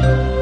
Bye.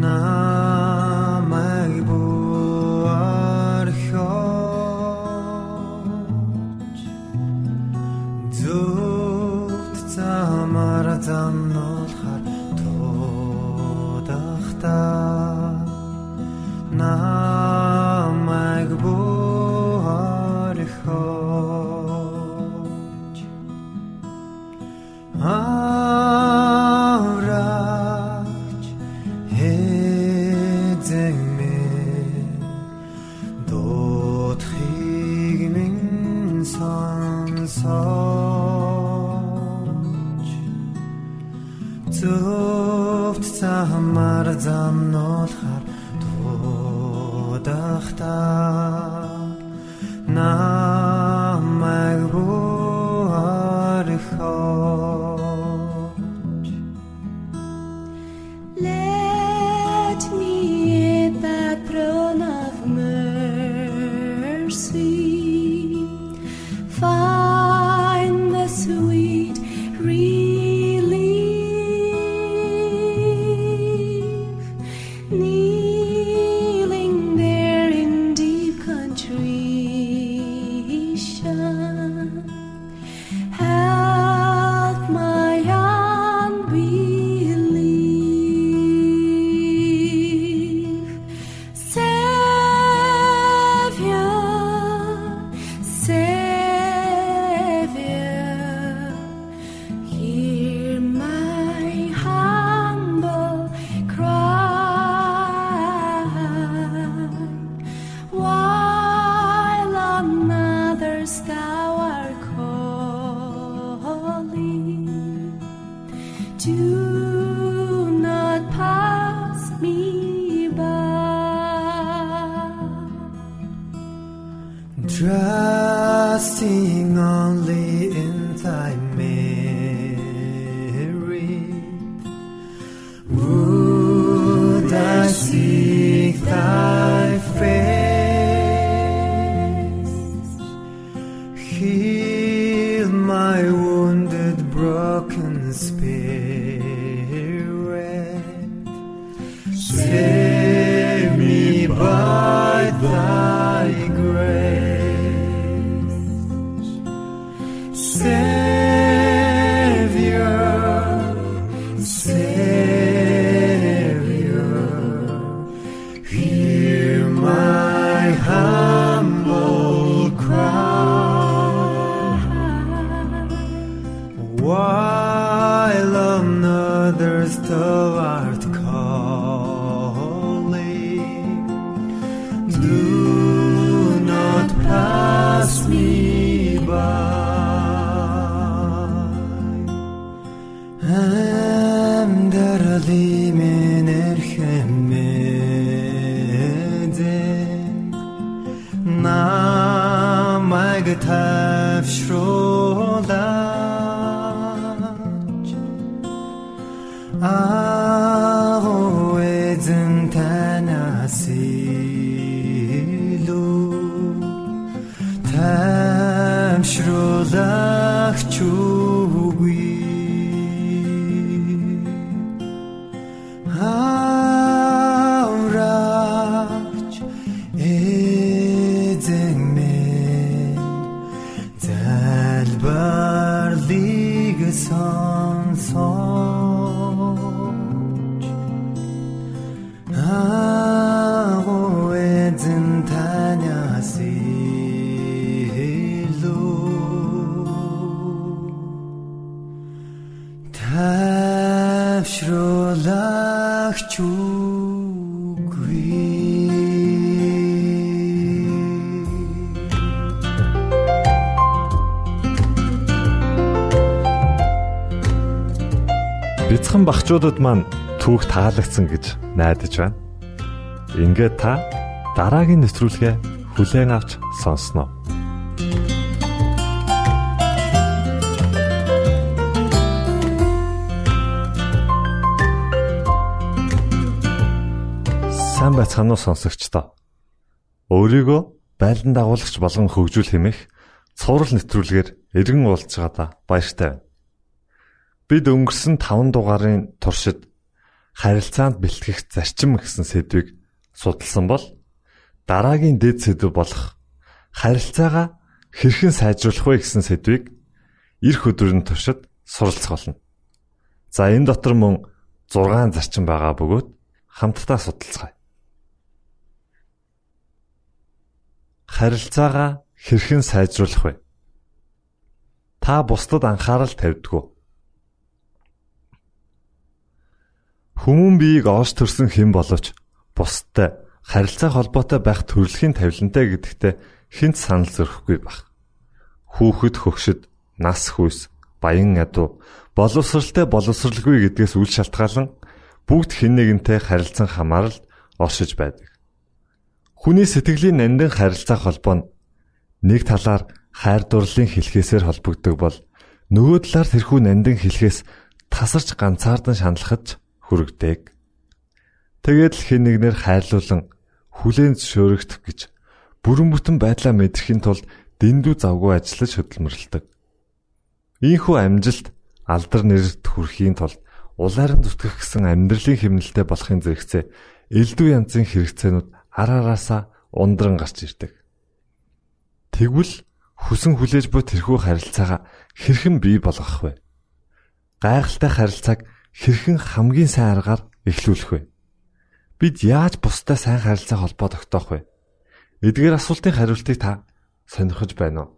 Now. таймшруулах чүгүй Багчуудад маань түүх таалагдсан гэж найдаж байна. Ингээд та дараагийн нэвтрүүлгээ хүлээн авч сонсноо. Сайн байцгаана уу сонсогчдоо. Өөрийгөө байлдан дагуулагч болгон хөгжүүл хэмэх цуврал нэвтрүүлгээр эргэн уулзж байгаадаа баяртай байна. Бид өнгөрсөн 5 дугаарын туршид харилцаанд бэлтгэх зарчим гэсэн сэдвийг судалсан бол дараагийн дэд сэдв болох харилцаагаа хэрхэн сайжруулах вэ гэсэн сэдвийг эх өдрийн туршид суралцах болно. За энэ дотор мөн 6 зарчим байгаа бөгөөд хамтдаа судалцгаая. Харилцаагаа хэрхэн сайжруулах вэ? Та бусдад анхаарал тавьдаг уу? Хүмүүн биеийг оож төрсөн хэн боловч бусдтай харилцаа холбоотой байх төрөлхийн тавилантай гэдэгтээ хинт санал зөрөхгүй баг. Хүүхэд хөгшөд нас хүйс баян ядуу боловсралтай боловсралгүй гэдгээс үл шалтгаалan бүгд хэн нэгэнтэй харилцан хамааралд оршиж байдаг. Хүний сэтгэлийн нандин харилцаа холбоо нь нэг талаар хайр дурлалын хэлхээсээр холбогддог бол нөгөө талаар тэрхүү нандин хэлхээс тасарч ганцаардан шаналхаж хүрэгдэг. Тэгээд л хэн нэгнэр хайрлуулан хүлээн зөвшөөрөгдөх гэж бүрэн бүтэн байдлаа мэдрэхин тулд дэндүү завгүй ажиллаж хөдөлмөрлөдөг. Ийхүү амжилт алдар нэрт хүрэхийн тулд улааран зүтгэх гэсэн амьдралын хэмнэлтэд болохын зэрэгцээ элдв янзын хэрэгцээнүүд ар араасаа ундран гарч ирдэг. Тэгвэл хүсэн хүлээж буй тэрхүү харилцаагаа хэрхэн бий болгох вэ? Гайхалтай харилцааг хэрхэн хамгийн сайн аргаар эхлүүлэх вэ? Бид яаж бусдад сайн харилцаа холбоо тогтоох вэ? Эдгээр асуултын хариултыг та сонирхож байна уу?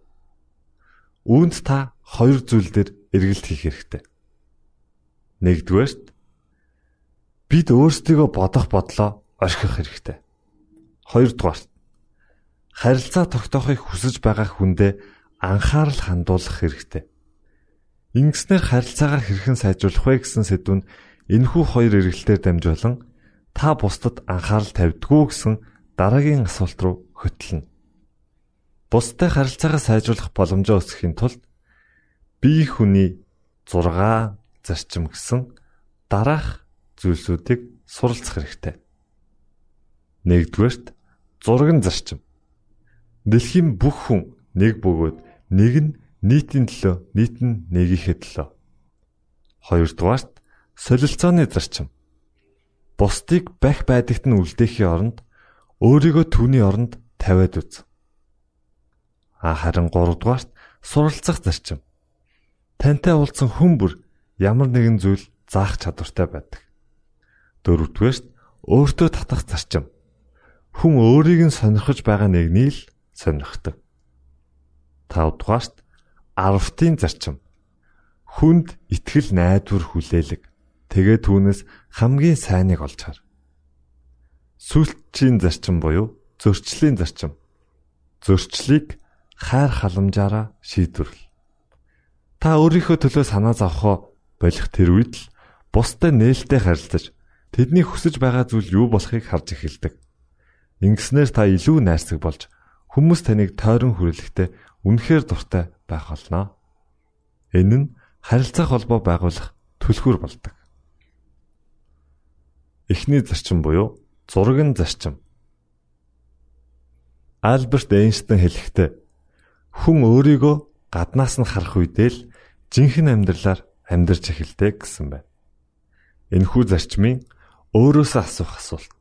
Үүнд та хоёр зүйл дээр эргэлт хийх хэрэгтэй. Нэгдүгээрт бид өөрсдийгөө бодох бодлоо орхих хэрэгтэй. Хоёрдугаарт харилцаа тогтоохыг хүсэж байгаа хүндээ анхаарал хандуулах хэрэгтэй. Ингэснээр харилцаагаа хэрхэн сайжруулах вэ гэсэн сэдвүнд энэхүү хоёр эргэлтээр дамжуулан та бусдад анхаарал тавьдгүү гэсэн дараагийн асуулт руу хөтлөнө. Бусдад харилцаагаа сайжруулах боломжоо өсгөхийн тулд бие хүний 6 зарчим гэсэн дараах зүйлсүүдийг суралцах хэрэгтэй. Нэгдүгээрт зурган зарчим. Дэлхийн бүх хүн нэг бөгөөд нэг нь нийтийн төлөө, нийт нь нэгийнхээ төлөө. Хоёрдугаарт солилцооны зарчим. Бусдыг бах байдагт нь үлдээхийн оронд өөрийгөө түүний оронд тавиад үз. А харин гуравдугаарт суралцах зарчим. Тантай уулзсан хүн бүр ямар нэгэн зүйл заах чадвартай байдаг. Дөрөвдүгээрт өөртөө татах зарчим. Хүн өөрийг нь сонирхож байгаа нэгнийг л сонирхдог. Тавдугаарт аравтын зарчим. Хүнд итгэл найдвар хүлээлэг. Тэгээ түүнээс хамгийн сайныг олж хар. Сүлтчийн зарчим буюу зөрчлийн зарчим. Зөрчлийг хайр халамжаараа шийдвэрлэл. Та өөрийнхөө төлөө санаа зовхоо болох тэр үед л бусдад нээлттэй харилцаж тэдний хүсэж байгаа зүйл юу болохыг харж эхэлдэг. Ингэснээр та илүү найрсаг болж хүмүүс таныг тойрон хүрээлэхдээ үнэхээр дуртай байх болно. Энэ нь харилцаа холбоо байгуулах түлхүүр болдог. Эхний зарчим буюу зургийн зарчим. Альберт Эйнштейн хэлэхдээ хүн өөрийгөө гаднаас нь харах үедээ л жинхэнэ амьдралаар амьдарч эхэлдэг гэсэн байна. Энэхүү зарчмын өөрөөсөө асуух асуулт.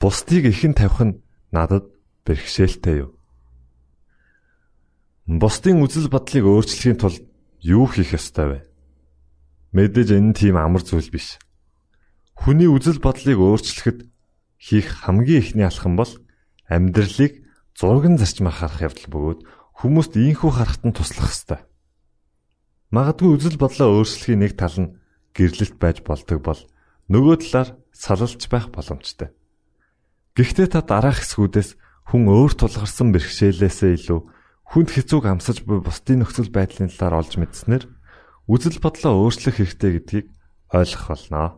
Бусдыг ихэн тавих нь надад бэрхшээлтэй юу? Бусдын үзэл бодлыг өөрчлөхийн тулд юу хийх ёстой вэ? Мэдээж энэ тийм амар зүйл биш. Хүний үзэл бодлыг өөрчлөхөд хийх хамгийн ихний алхам бол амьдралыг зурган зарчмаар харах явдал бөгөөд хүмүүст ийхүү харахад нь туслах ёстой. Магадгүй үзэл бодлоо өөрчлөхийн нэг тал нь гэрлэлт байж болдог бол нөгөө талаар салалж байх боломжтой. Гэхдээ та дараах хэсгүүдээс хүн өөр тулгарсан бэрхшээлээсээ илүү хүнд хэцүүг амсаж буй бусдын нөхцөл байдлын талаар олж мэдснээр үзэл бодлоо өөрчлөх хэрэгтэй гэдгийг ойлгох болно.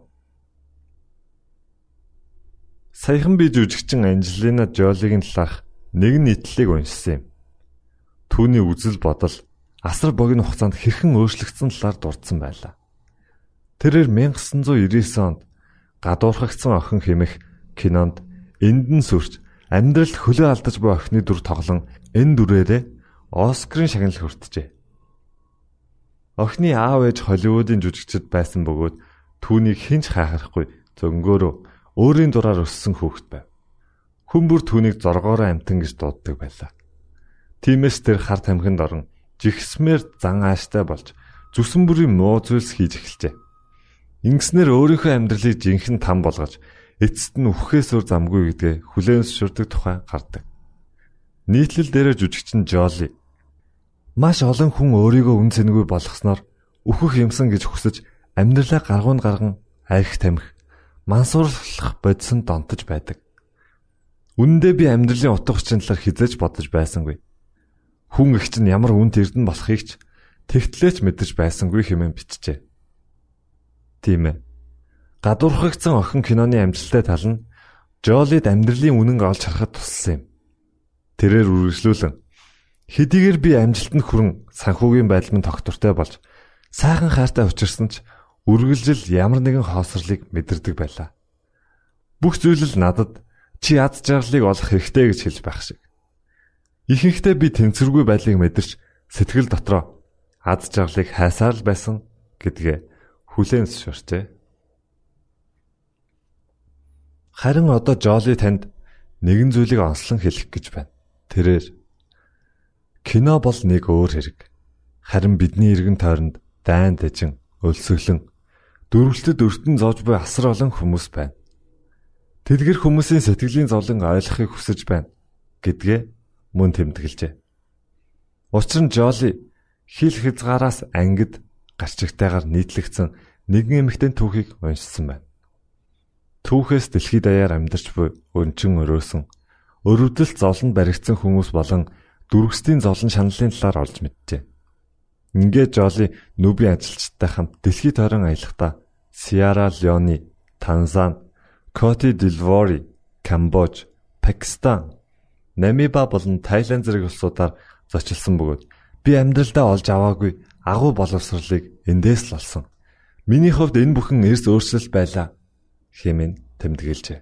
Саяхан би жүжигчин Анжелина Жолигийн талаарх нэгэн нийтлэлийг уншсан юм. Түүний үзэл бодол асар богино хугацаанд хэрхэн өөрчлөгдсөн талаар дурдсан байлаа. Тэрээр 1999 онд гадуурхагдсан охин хэмэх кинонд энд нь сүрч амьдралд хөлөө алдаж буй охины дүр тоглон энэ дүрээрээ Оскарын шагнал хүртжээ. Охины аав ээж Холливуудын жүжигчд байсан бөгөөд түүнийг хинч хаахарахгүй зөнгөөрөө өөрийн дураар өссөн хүүхэд байв. Хүн бүр түүнийг зоргоороо амтан гэж дууддаг байлаа. Тиймээс тэр хар тамхинд орон жигсмээр зан ааштай болж зүсэн бүрийн муу зүйлс хийж эхэлжээ. Ингэснээр өөрийнхөө амьдралыг жинхэнэ там болгож эцэст нь үххээс өөр замгүй гэдгээ хүлээн зөвшөөрдөг тухай гардаг. Нийтлэл дээр жүжигчин Жоли Маш олон хүн өөрийгөө үн цэнгүй болгосноор өөхөх юмсан гэж хүсэж амьдралаа гаргуун гарган арх тамхи мансуурлах бодсон донтож байдаг. Үндэ би амьдралын утга учирын талаар хизээж бодож байсангүй. Хүн их чинь ямар үн тэрдэн болохыг ч тэгтлээч мэдэрч байсангүй хэмээн бичжээ. Тийм ээ. Гадуурхагдсан охин киноны амжилттай тал нь Жолид амьдралын үнэн олж харахад туссан юм. Тэрээр үргэлжлүүлэн Хэдийгээр би амжилтанд хүрэн санхүүгийн байдал минь тогтвортой болж сайхан хайртай учирсан ч үргэлжил ямар нэгэн хоосрлыг мэдэрдэг байлаа. Бүх зүйл л надад чи аз жаргалыг олох хэрэгтэй гэж хэлж байх шиг. Ихэнхдээ би тэнцвэргүй байдлыг мэдэрч сэтгэл дотроо аз жаргалыг хайсаар л байсан гэдгээ хүлээн зөвшөөрчээ. Харин одоо Жоли танд нэгэн зүйлийг онцлон хэлэх гэж байна. Тэрээр Кино бол нэг өөр хэрэг. Харин бидний эргэн тойронд дайн дэжин, өлсөглөн дөрвөлтөд өртөн зоож буй асар олон хүмүүс байна. Тэдгэр хүмүүсийн сэтгэлийн зовлон ойлгохыг хүсэж байна гэдгээ мөн тэмдэглэжээ. Учир нь Жоли хил хязгаараас ангид гарчигтайгаар нийтлэгдсэн нэгэн эмэгтэй түүхийг уншсан байна. Түүхээс дэлхийд даяар амьдарч буй өнчин өрөөсөн өрөвдөлт зовлонд баригдсан хүмүүс болон дүргсдийн зовлон шаналлын талаар олж мэджээ. Ингээд Жоли нүби ажилчтай хамт дэлхийд тойрон аялахдаа Сиара Леони, Танзан, Коти Дилвори, Камбож, Пакистан, Намиба болон Тайланд зэрэг улсуудаар зочилсон бөгөөд би амьдралдаа олж аваагүй агуу боловсролыг эндээс л олсон. Миний хувьд энэ бүхэн эрс өөрчлөлт байлаа хэмээн тэмдэглэжээ.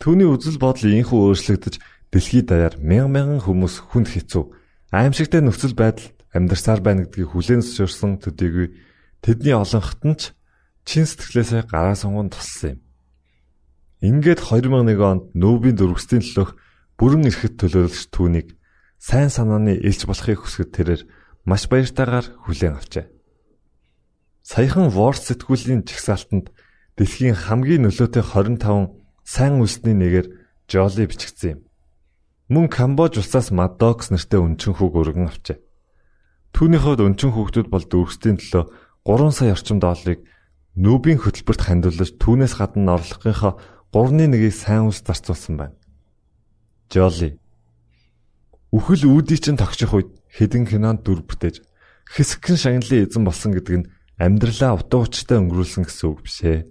Түүний үзэл бодол инхүү өөрчлөгдөж Дэлхийд даяар мянган мянган хүмүүс хүнд хэцүү аимшигтай нөхцөл байдалд амьдарсаар байна гэдгийг хүлээн зөвшөөрсөн төдийгүй тэдний олонхот нь ч чин сэтгэлээсээ гараа сунган туссан юм. Ингээд 2001 онд нүүбийн дөрвөстийн төлөөх бүрэн эрхэт төлөөлөгч түүнийг сайн санааны элч болохыг хүсгэд тэрээр маш баяртайгаар хүлээн авчээ. Саяхан Ворс сэтгүүлийн жагсаалтанд дэлхийн хамгийн нөлөөтэй 25 сайн үлсний нэгээр Жоли бичигдсэн юм. Мөн Камбож улсаас Мадокс нэртэй өнчин хүүг өргөн авчээ. Түүний хувьд өнчин хүүхдүүд бол дүүрсдийн төлөө 3 сая орчим долларыг нүүбийн хөтөлбөрт хандуулж түүнээс гадна орлогынхоо 3-ны 1-ийг сайн үс зарцуулсан байна. Жолли Үхэл үүдий чинь тогтчих үед хэдэн кинонд дүр бүтээж хэсэгхэн шагналын эзэн болсон гэдэг нь амьдралаа утга учиртай өнгөрүүлсэн гэсэн үг биш ээ.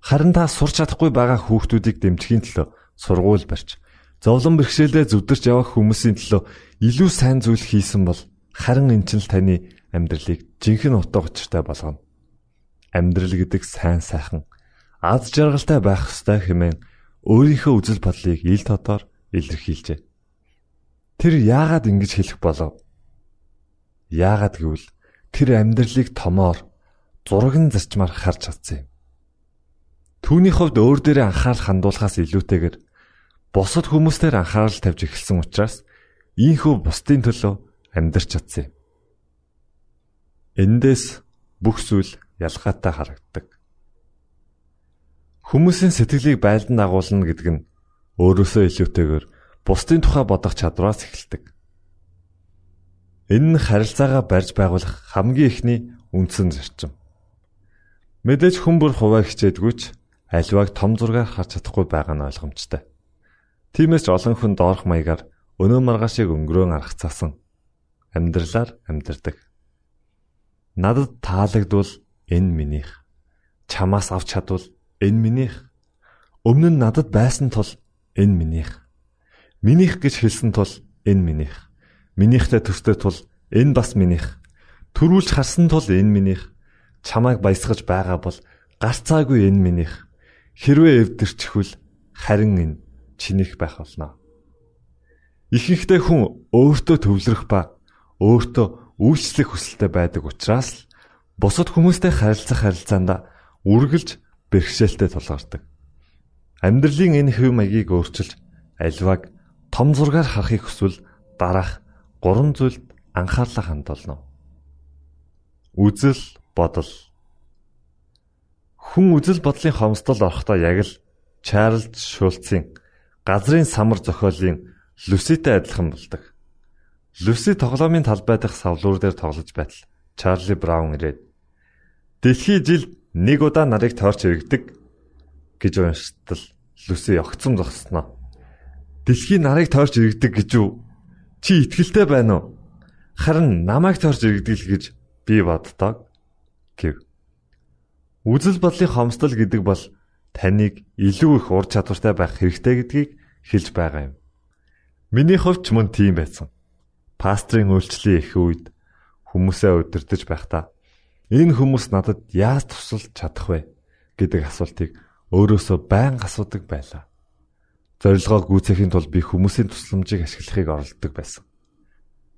Харин та сурч чадахгүй байгаа хүүхдүүдийг дэмжихийн төлөө сургууль барьж Зовлон бэрхшээлээ зүдэрч явах хүмүүсийн төлөө илүү сайн зүйл хийсэн бол харин эн чинь л таны амьдралыг жинхэнэ утга учиртай болгоно. Амьдрал гэдэг сайн сайхан аз жаргалтай байх ёстой хэмээн өөрийнхөө үзэл бодлыг ил тодор илэрхийлжээ. Тэр яагаад ингэж хэлэх болов? Яагаад гэвэл тэр амьдралыг томоор зурагн зарчмаар харж чадсан юм. Түүний хувьд өөр дээрээ анхаарал хандуулахаас илүүтэйгээр бусад хүмүүстээр анхаарал тавьж эхэлсэн учраас ийхүү бусдын төлөө амьдрч чадсан юм. Эндээс бүх зүйл ялгаатай харагддаг. Хүмүүсийн сэтгэлийг байлдан дагуулна гэдэг нь өөрөөсөө илүүтэйгээр бусдын тухай бодох чадвараас эхэлдэг. Энэ нь харилцаагаа барьж байгуулах хамгийн ихний үндсэн зарчим. Мэдээж хүн бүр хуваа хичээдгүйч альвааг том зургаар харж чадахгүй байгаа нь ойлгомжтой. Тиймээс ч олон хүн доорх маягаар өнөө маргаашийг өнгөрөөн аргацаасан амьдралаар амьдардаг. Надад таалагдвал энэ минийх. Чамаас авч чадвал энэ минийх. Өмнө нь надад байсан тул энэ минийх. Минийх гэж хэлсэн тул энэ минийх. Минийхтэй төстэй тул энэ бас минийх. Төрүүлж харсан тул энэ минийх. Чамайг баясгаж байгаа бол гарцаагүй энэ минийх. Хэрвээ эвдэрчихвэл харин энэ чинийх байх болно. Ихэнхдээ хүн өөртөө төвлөрөх ба өөртөө үйлчлэх хүсэлтэй байдаг учраас л бусад хүмүүстэй харилцах харилцаанд үргэлж бэрхшээлтэй тулгардаг. Амьдралын энэ хэв маягийг өөрчилж альваг том зургаар харахыг хүсвэл дараах гурван зүйлд анхаарлаа хандуулна. Үзэл бодол. Хүн үзэл бодлын хомсдол орохдоо яг л Чарльз Шулцын газрын самар зохиолын Люситэй адилхан болдог. Люси тоглоомын талбай дахь савлуур дээр тоглож байтал Чарли Браун ирээд Дэлхий жил нэг удаа нарыг тойрч иргэдэг гэж уншдал Люси огцом зогсноо. Дэлхий нарыг тойрч иргэдэг гэж юу? Чи итгэлтэй байна уу? Харин намайг тойрч иргэдэг л гэж би боддог гэв. Үзэл бодлын хомсдол гэдэг бол таныг илүү их ур чадвартай байх хэрэгтэй гэдгийг хэлж байгаа юм. Миний хувьд мөн тийм байсан. Пастрын үйлчлэлийн их үед хүмүүсээ удирдах байхдаа энэ хүмүүс надад яаж тусалж чадах вэ гэдэг асуултыг өөрөөсөө байн асуудаг байлаа. Зорилгоо гүйцэхийн тулд би хүмүүсийн тусламжийг ашиглахыг оролддог байсан.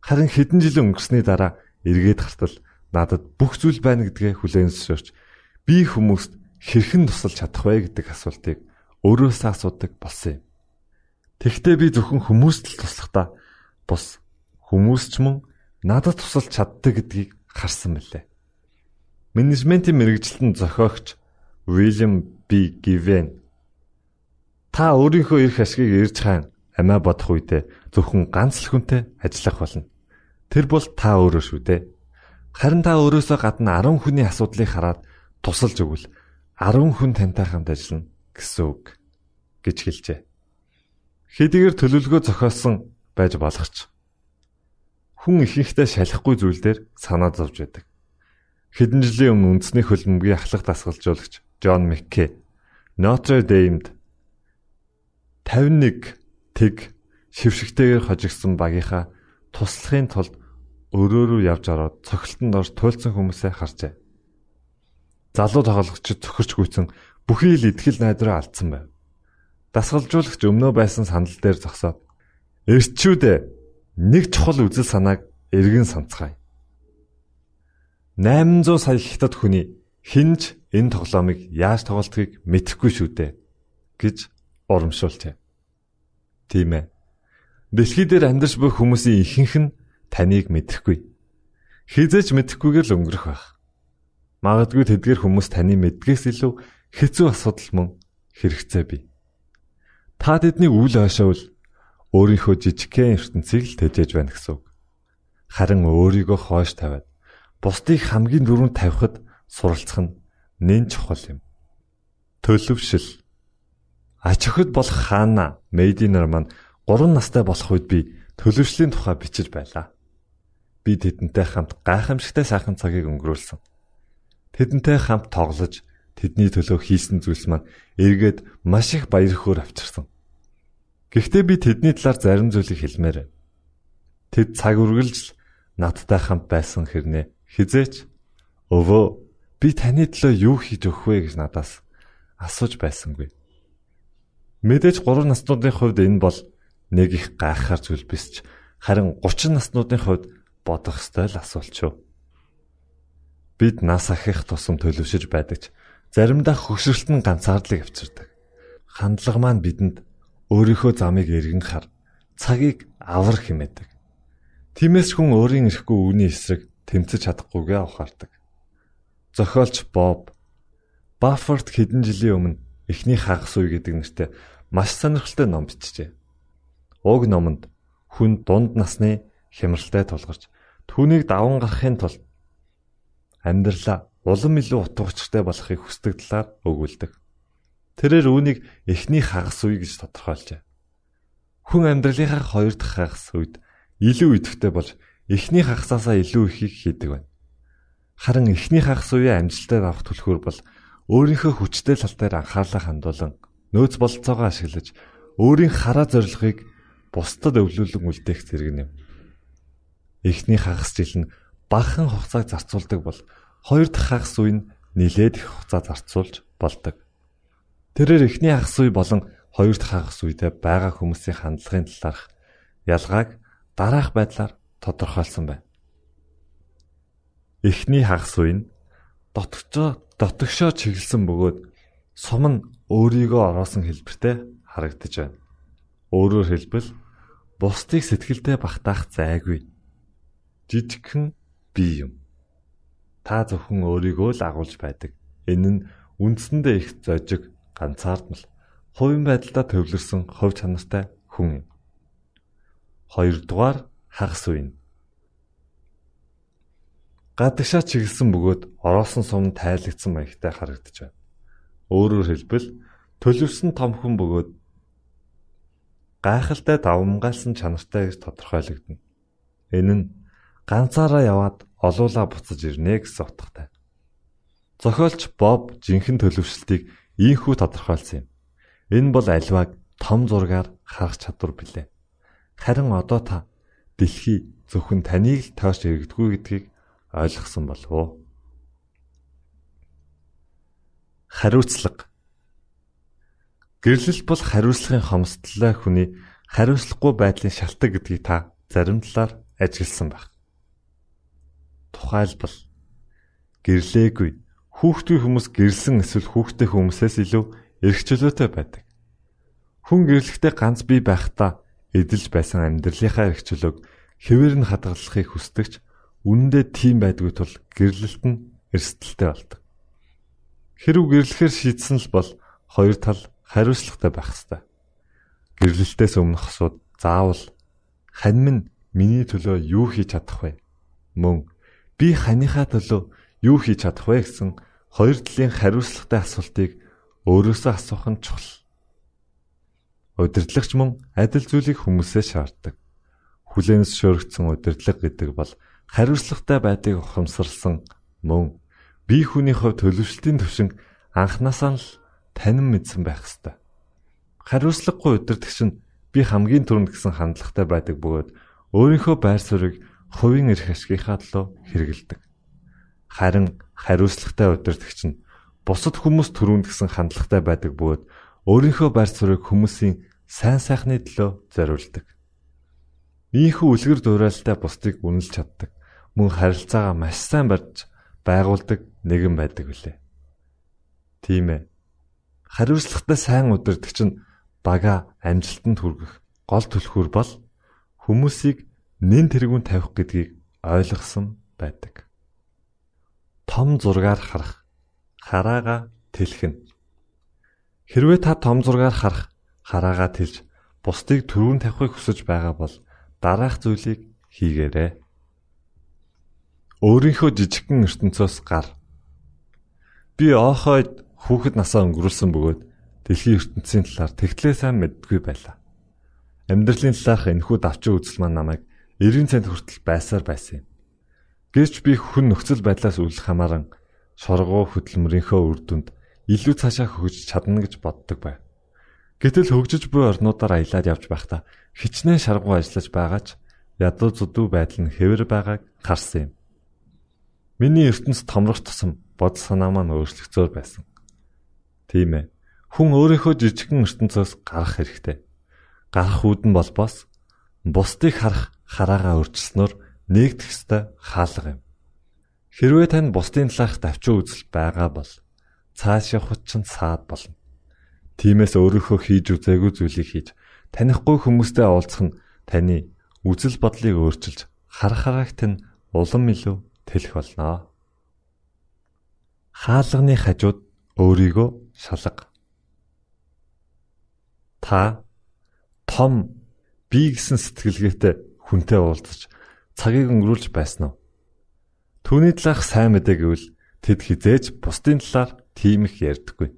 Харин хэдэн жил өнгөрсний дараа эргээд хартал надад бүх зүйл байна гэдгээ хүлээн зөвшөөрч би хүмүүст хэрхэн тусалж чадах вэ гэдэг асуултыг өөрөөсөө асуудаг болсон юм. Тэгвэл би зөвхөн хүмүүст л туслахдаа бус хүмүүс ч мөн надад тусалж чаддаг гэдгийг харсан мөлий. Менежментийн мэрэгжилтэн зохиогч William B. Given та өөрийнхөө эрх ашгийг ирж хаан амиа бодох үедээ зөвхөн ганц л хүнтэй ажиллах болно. Тэр бол та өөрөө шүү дээ. Харин та өөрөөсөө гадна 10 хүний асуудлыг хараад тусалж өгвөл 10 хүн тантай хамт ажиллана гэсэн үг гэж хэлжээ. Хэдийгээр төлөвлөгөө зохиосон байж болох ч хүн ихэнхдээ шалахгүй зүйлдер санаа зовж байдаг. Хэдэн жилийн өмнө үндэсний хөлбөмбөгийн ахлах дасгалжуулагч Джон Маккей Notre Dame-д 51 тэг шившигтэйгээр хожигдсон багийнхаа туслахын тулд өрөөрөө явж ороод цогцолтонд орж туйлдсан хүмүүсээ харжээ. Залуу тоглогчид цохирч гүйцэн бүхий л итгэл найдраа алдсан байв. Дасгалжуулагч өмнөө байсан сандал дээр зогсоод "Эрчүүдээ нэг чухал үзэл санааг эргэн санацгаая. 800 сая хятад хүний хинж энэ тоглоомыг яаж тоглолтгийг мэдэхгүй шүү дээ" гэж урамшуулжээ. Тийм ээ. Дэлхий дээр амьдарч буй хүмүүсийн ихэнх нь таныг мэдэхгүй. Хизээч мэдэхгүйгээр л өнгөрөх байх. Магадгүй тэдгээр хүмүүс таны мэдгээс илүү хэцүү асуудал мөн хэрэгцээ бий. Та тэдний үйл хашаавал өөрийнхөө жижигхэн ертөнцийг л тэжээж байна гэсэн үг. Харин өөрийгөө хойш тавиад бусдыг хамгийн дөрөнд тавихад суралцах нь нэн чухал юм. Төлөвшил. Ач өхөд болох хаана Мэйдинер маань 3 настай болох үед би төлөвшлийн тухай бичиж байлаа. Би тэдэнтэй хамт гайхамшигтай сайхан цагийг өнгөрүүлсэн. Тэдэнтэй хамт тоглож тэдний төлөө хийсэн зүйлс маань эргээд маш их баяр хөөр авчирсан. Гэхдээ би тэдний талаар зарим зүйлийг хэлмээр. Тэд цаг үргэлж надтай хамт байсан хэрнээ хизээч өвөө би таны төлөө юу хийж өгөх вэ гэж надаас асууж байсангүй. Мэдээж 3 наснуудын хувьд энэ бол нэг их гайхахар зүйл биш ч Харин 30 наснуудын хувьд бодох ёстой л асуулт шүү. Бид нас ахих тусам төлөвшөж байдаг ч заримдаа хөшрөлт нь ганцаардлыг авчирдаг. Хандлага маань бидэнд өөрийнхөө замыг эргэн хар, цагийг авар хэмээдэг. Тиймээс хүн өөрийн эрэхгүй үүний эсрэг тэмцэж чадахгүйгээ ухаардаг. Зохиолч Боб Баффорд хэдэн жилийн өмнө эхний хагас үе гэдэг нэртэй маш сонирхолтой ном бичжээ. Уг номонд хүн дунд насны хямралтай тулгарч түүнийг даван гарахын тулд амьдралаа улам илүү утга учиртай болохыг хүсдэг талаар өгүүлдэг. Тэрээр үүнийг эхний хагас үе гэж тодорхойлжээ. Хүн амьдралынхаа хоёр дахь хагас үед илүү идэвхтэй болж эхний хагасаасаа илүү ихийг хийдэг байна. Харин эхний хагас үеийн амжилтад авах түлхүүр бол өөрийнхөө хүчтэй тал дээр анхаарлаа хандуулан нөөц бололцоогоо ашиглаж өөрийн хараа зорилгыг бусдад өвлүүлэн үлдээх зэрэг юм. Эхний хагас жил нь багахан хугацааг зарцуулдаг бол хоёр дахь хагас үе нь нилээд их хугацаа зарцуулж болдог. Тэрээр эхний хагас үе болон хоёр дахь хагас үедээ байгаа хүмүүсийн хандлагын талаарх ялгааг дараах байдлаар тодорхойлсон байна. Эхний хагас үе нь дотгошоо дотгошоо чиглэсэн бөгөөд сум нь өөрийгөө ороосон хэлбэртэй харагдаж байна. Өөрөөр хэлбэл бусдыг сэтгэлдээ багтаах зайгүй. Жижигхэн бие юм. Та зөвхөн өөрийгөө л агуулж байдаг. Энэ нь үндсэндээ их зожиг, ганцаардмал, хувийн байдлаа төвлөрсөн хувь чанартай хүн юм. Хоёрдугаар хагас үе. Гадагшаа чиглэсэн бөгөөд ороосон сум тайлагдсан маягтай харагдаж байна. Өөрөөр хэлбэл төлөвсөн том хүн бөгөөд гайхалтай давмгаалсан чанартай гэж тодорхойлогдно. Энэ нь ганцаараа яваад олуула буцаж ирнэ гэсэн утгатай. Зохиолч Боб жинхэнэ төлөвшлтийг ийхүү тодорхойлсон юм. Энэ бол альваг том зургаар харах чадвар билээ. Харин одоо та дэлхий зөвхөн таныг л тааш иргэдэггүй гэдгийг ойлгосон болов уу? Хариуцлага Гэрлэл бол хариуцлагын хомсдлоо хүний хариуцлагагүй байдлын шалтгаан гэдгийг та зарим талаар ажигласан байх. Тухайлбал гэрлээгүй хүүхдүүд хүмүүс гэрэлсэн эсвэл хүүхдтэй хүмүүсээс илүү эрх чөлөөтэй байдаг. Хүн гэрлэхдээ ганц бие байхдаа эдэлж байсан амьдралынхаа эрх чөлөөг хэвээр нь хадгалахыг хүсдэгч үнэндээ тийм байдгүй тул гэрлэлт нь эрсдэлтэй болдог. Хэрв гэрлэхээр шийдсэн л бол хоёр тал хариуцлагатай байх ёстой. Гэрлэлтээс өмнөх асууд заавал хань минь миний төлөө юу хийж чадах вэ? Мөн би ханыхаа төлөө юу хийж чадах вэ гэсэн хоёр талын хариуцлагатай асуултыг өөрөөсөө асуух нь чухал. Удирдлагч мөн адил зүйлийг хүмүүсээс шаарддаг. Хүлээнс шөрөгдсөн удирдлага гэдэг бол хариуцлагатай байдгийг ухамсарласан мөн бие хүний хувь төлөвшлтийн төвшин анханасаа л танин мэдсэн байх ёстой. Хариуцлагагүй удирдагч нь би хамгийн түрүүнд гэсэн хандлагатай байдаг бөгөөд өөрийнхөө байр суурийг хувийн эрх ашигынхаа төлөө хэрэгэлдэг. Харин хариуцлагатай удирдагч нь бусад хүмүүс түрүүнд гэсэн хандлагатай байдаг бөгөөд өөрийнхөө байр суурийг хүмүүсийн сайн сайхны төлөө зориулдаг. Ийхүү үлгэр дуурайлтай бусдыг үнэлж чаддаг. Мөн харилцаагаа маш сайн барьж байгуулдаг нэгэн байдаг үлээ. Тийм ээ. Хариуцлагатай сайн удирдагч нь бага амжилтанд хүргэх гол түлхүүр бол хүмүүсийг нэн тэргүүн тавих гэдгийг ойлгосон байдаг. Том зургаар харах, хараага тэлхэн Хэрвээ та том зургаар харах хараагаа тэлж бусдыг төрүүн тавихыг хүсэж байгаа бол дараах зүйлийг хийгээрэй. Өөрийнхөө жижигхэн ертөнцөөс гар. Би оохойд хүүхэд насаа өнгөрүүлсэн бөгөөд дэлхийн ертөнцийн талаар тэгтлээ сайн мэддгүй байлаа. Амьдралын талаарх энэхүү давчин үзэл маань намайг 90 цент хүртэл байсаар байсан юм. Гэвч би хүн нөхцөл байдлаас үл хамааран шоргоо хөдөлмөрийнхөө үр дүнд илүү цаашаа хөгжиж чадна гэж боддог байв. Гэтэл хөгжиж буй орнуудаар аялаад явж байхдаа хичнээн шаргуу ажиллаж байгаа ч ядуу зудуу байдал нь хэвэр байгааг харсан юм. Миний ертөнц томрох тусам бодол санаа маань өөрчлөгцөөр байсан. Тийм ээ. Хүн өөрийнхөө жижигхэн ертөнцөөс гарах хэрэгтэй. Гарах үүд нь бол бас бусдыг харах хараагаа өрчснөөр нэгдэх ёстой хаалга юм. Хэрвээ тань бусдын талаарх давчуу үзэл байгаа бол цааш явахд ч саад болно. Тиймээс өөрийнхөө хийж үзээгүй зүйлийг хийж танихгүй хүмүүстэй уулзах нь таны үзэл бодлыг өөрчилж харах хараагт нь улам илүү тэлэх болно. Хаалганы хажууд өөрийгөө шалга. Та том би гэсэн сэтгэлгээтэй хүнтэй уулзаж цагийг өнгөрүүлж байсан уу? Түүний талаарх сайн мэдээ гэвэл тэд хизээж бусдын талаар тийм их ярьдаггүй.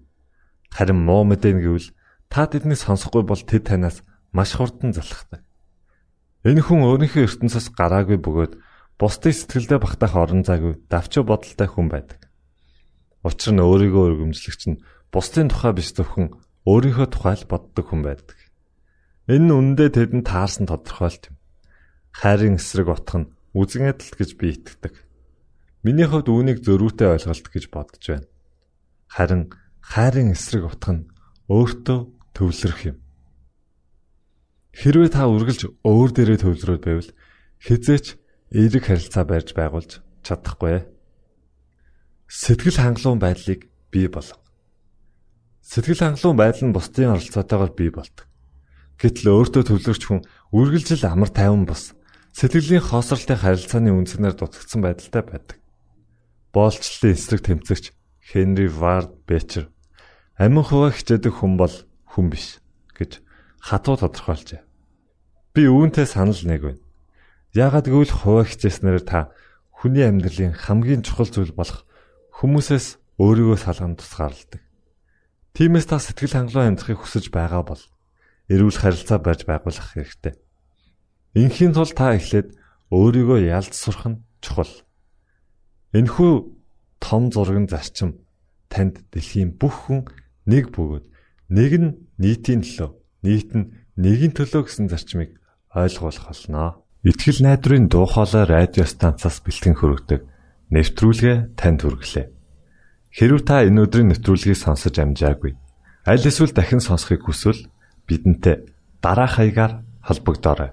Харин муу мэдээ нь гэвэл та тэднийг сонсохгүй бол тэд танаас маш хурдан залхдаг. Энэ хүн өөрийнхөө ертөнцөөс гараагүй бөгөөд бусдын сэтгэлдээ багтаах орон зайгүй давчуу бодолтой хүн байдаг. Учир нь өөрийгөө өргөмжлөгч нь бусдын тухай биш зөвхөн өөрийнхөө тухай л боддог хүн байдаг. Энэ нь үнэндээ тэдэнд таарсан тодорхойлт юм. Хайрын эсрэг утга нь үзэн адилт гэж би итгэдэг. Миний хувьд үүнийг зөрүүтэй ойлголт гэж бодож байна. Харин хайрын эсрэг утга нь өөртөө төвлөрөх юм. Хэрвээ та үргэлж өөр дээрээ төвлөрөөд байвал хизээч эерэг харилцаа барьж байгуулж чадахгүй. Сэтгэл хангалуун байдлыг бий болго. Сэтгэл хангалуун байдал нь бусдын оролцоотойгоор бий болдог. Гэтэл өөртөө төвлөрч хүн үргэлжил амар тайван бос сэтгэлийн хоосролтой харилцааны үндсээр дутагдсан байдалтай байдаг боолчлолын эсрэг тэмцэгч Хенри Вард Бечер амин хуваа хичээдэг хүн бол хүн биш гэж хатуу тодорхойлжээ. Би үүнтэй санал нэг байна. Яагаад гэвэл хуваа хичээснээр та хүний амьдралын хамгийн чухал зүйл болох хүмүүсээс өөрийгөө салган тусгаарладаг. Тиймээс та сэтгэл хангалуун амьдрахыг хүсэж байгаа бол эрүүл харилцаа барьж байгуулах хэрэгтэй. Инхийн тулд та эхлээд өөрийгөө ялж сурах нь чухал. Энэхүү том зургийн зарчим танд дэлхийн бүх хүн нэг бөгөөд нэг нь нийтийн төлөө, нийт нь нэгийн төлөө гэсэн зарчмыг ойлгуулах болно. Итгэл найдрын дуу хоолой радио станцаас бэлтгэн хөрөгдөг нэвтрүүлгээ танд хүргэлээ. Хэрв та энэ өдрийн нэвтрүүлгийг сонсож амжаагүй аль эсвэл дахин сонсохыг хүсвэл бидэнтэй дараах хаягаар холбогдорой.